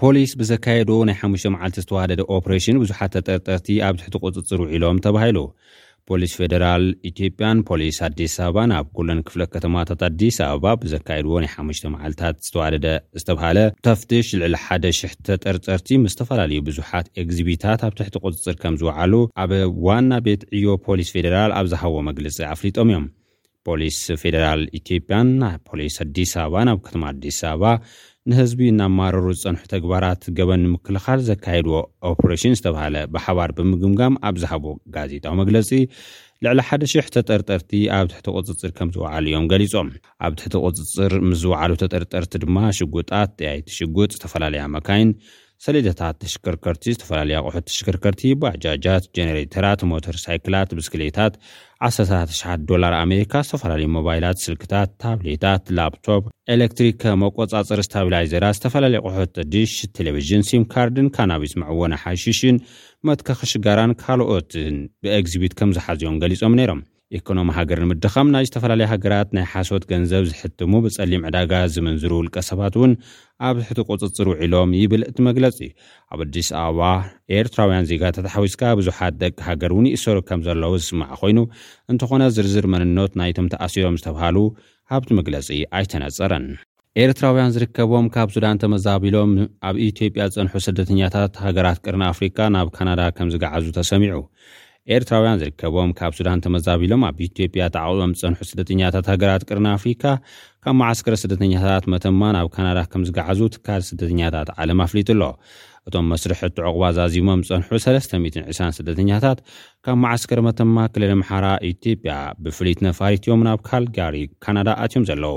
ፖሊስ ብዘካየዶ ናይ ሓሙሽተ መዓልቲ ዝተዋደደ ኦፕሬሽን ብዙሓት ተጠርጠርቲ ኣብ ትሕቲ ቁፅፅር ውዒሎም ተባሂሉ። ፖሊስ ፌደራል ኢትዮጵያን ፖሊስ ኣዲስ ኣበባን ኣብ ኩለን ክፍለ ከተማታት ኣዲስ ኣበባ ብዘካየድዎ ናይ ሓሙሽተ መዓልታት ዝተዋደደ ዝተብሃለ ተፍትሽ ልዕሊ ሓደ ሽሕ ተጠርጠርቲ ምስ ዝተፈላለዩ ብዙሓት ኤግዚቢታት ኣብ ትሕቲ ቁፅፅር ከም ዝወዓሉ ኣብ ዋና ቤት ዕዮ ፖሊስ ፌዴራል ኣብ ዝሃብዎ መግልፂ ኣፍሊጦም እዮም። ፖሊስ ፌዴራል ኢትዮጵያን ፖሊስ ኣዲስ ኣበባን ኣብ ከተማ ኣዲስ ኣበባ ንህዝቢ እናማረሩ ዝፀንሑ ተግባራት ገበን ንምክልኻል ዘካየድዎ ኦፕሬሽን ዝተብሃለ ብሓባር ብምግምጋም ኣብ ዝሃብዎ ጋዜጣዊ መግለፂ ልዕሊ ሓደ ሽሕ ተጠርጠርቲ ኣብ ትሕቲ ቁፅፅር ከም ዝወዓሉ እዮም ገሊፆም። ኣብ ትሕቲ ቁፅፅር ምስ ዝወዓሉ ተጠርጠርቲ ድማ ሽጉጣት፣ ጠያይቲ ሽጉጥ፣ ዝተፈላለያ መካይን፣ ሰሌዳታት ተሽከርከርቲ፣ ዝተፈላለዩ ኣቑሑት ተሽከርከርቲ፣ ባጃጃት፣ ጀነሬተራት፣ ሞተር ሳይክላት፣ ብስክሌታት፣ ዓሰርተታት ኣሽሓት ዶላር ኣሜሪካ፣ ዝተፈላለዩ ሞባይላት፣ ስልክታት፣ ታብሌታት፣ ላፕቶፕ፣ ኤሌክትሪክ መቆፃፀሪ ስታቢላይዘራት፣ ዝተፈላለዩ ኣቑሑት ዲሽ ቴሌቪዥን፣ ሲም ካርድን ካናቢስ መዕወኒ ሓሺሽን መትከኺ ሽጋራን ካልኦትን ብኤግዚቢት ከምዝሓዙ እዮም ገሊፆም ነይሮም። ኢኮኖሚ ሃገር ንምድኻም ናይ ዝተፈላለያ ሃገራት ናይ ሓሶት ገንዘብ ዝሕትሙ ብፀሊም ዕዳጋ ዝምንዝሩ ውልቀ ሰባት እውን ኣብ ትሕቲ ቁፅፅር ውዒሎም ይብል እቲ መግለፂ። ኣብ ኣዲስ ኣበባ ኤርትራውያን ዜጋታት ሓዊስካ ብዙሓት ደቂ ሃገር እውን ይእሰሩ ከምዘለዉ ዝስማዕ ኮይኑ እንተኾነ ዝርዝር መንኖት ናይቶም ተኣሲሮም ዝተብሃሉ ኣብቲ መግለፂ ኣይተነፀረን። ኤርትራውያን ዝርከቦም ካብ ሱዳን ተመዛቢሎም ኣብ ኢትዮጵያ ዝጸንሑ ስደተኛታት ሃገራት ቀርኒ ኣፍሪቃ ናብ ካናዳ ከም ዝገዓዙ ተሰሚዑ። ኤርትራውያን ዝርከቦም ካብ ሱዳን ተመዛቢሎም ኣብ ኢትዮጵያ ተዓቝቦም ዝጸንሑ ስደተኛታት ሃገራት ቀርኒ ኣፍሪካ ካብ መዓስከር ስደተኛታት መተማ ናብ ካናዳ ከም ዝገዓዙ ትካል ስደተኛታት ዓለም ኣፍሊጡ ኣሎ። እቶም መስርሕ እቲ ዕቝባ ዛዚሞም ዝጸንሑ 320 ስደተኛታት ካብ መዓስከር መተማ ክልል ኣምሓራ ኢትዮጵያ ብፍልይት ነፋሪት እዮም ናብ ካልጋሪ ካናዳ ኣትዮም ዘለዉ።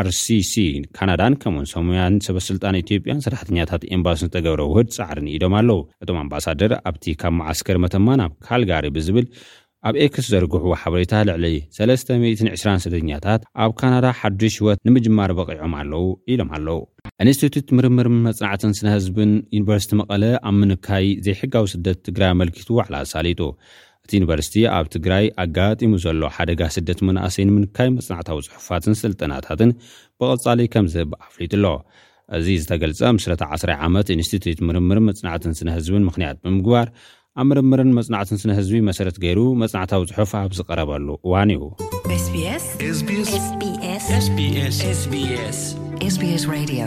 RCC፣ ካናዳን ከምኡውን ሰሙያውያን ሰበስልጣን ኢትዮጵያን ሰራሕተኛታት ኤምባሲ ዝተገብረ ውሁድ ጻዕሪ ንኢዶም ኣለዉ። እቶም ኣምባሳደር ኣብቲ ካብ መዓስከር መተማ ናብ ካልጋሪ ብዝብል ኣብ ኤክስ ዝዘርግሕዎ ሓበሬታ ልዕሊ ሰለስተ ሚእትን ዕስራን ስደተኛታት ኣብ ካናዳ ሓዱሽ ህይወት ንምጅማር በቒዖም ኣለዉ ኢሎም ኣለዉ። ኢንስቲትዩት ምርምርን መጽናዕትን ስነ-ህዝብን ዩኒቨርሲቲ መቐለ ኣብ ምንካይ ዘይሕጋዊ ስደት ትግራይ ኣመልኪቱ ዋዕላ ኣሳሊጡ። እቲ ዩኒቨርሲቲ ኣብ ትግራይ ኣጋጢሙ ዘሎ ሓደጋ ስደት መናእሰይ ንምንካይ መፅናዕታዊ ፅሑፋትን ስልጠናታትን ብቐፃሊ ከምዝህብ ኣፍሊጡ ኣሎ። እዚ ዝተገልፀ ምስረታ ዓስራይ ዓመት ኢንስቲትዩት ምርምር መፅናዕትን ስነ ህዝብን ምኽንያት ብምግባር ኣብ ምርምርን መፅናዕትን ስነ ህዝቢ መሰረት ገይሩ መፅናዕታዊ ፅሑፍ ኣብ ዝቐረበሉ እዋን እዩ። SBS SBS SBS SBS SBS SBS Radio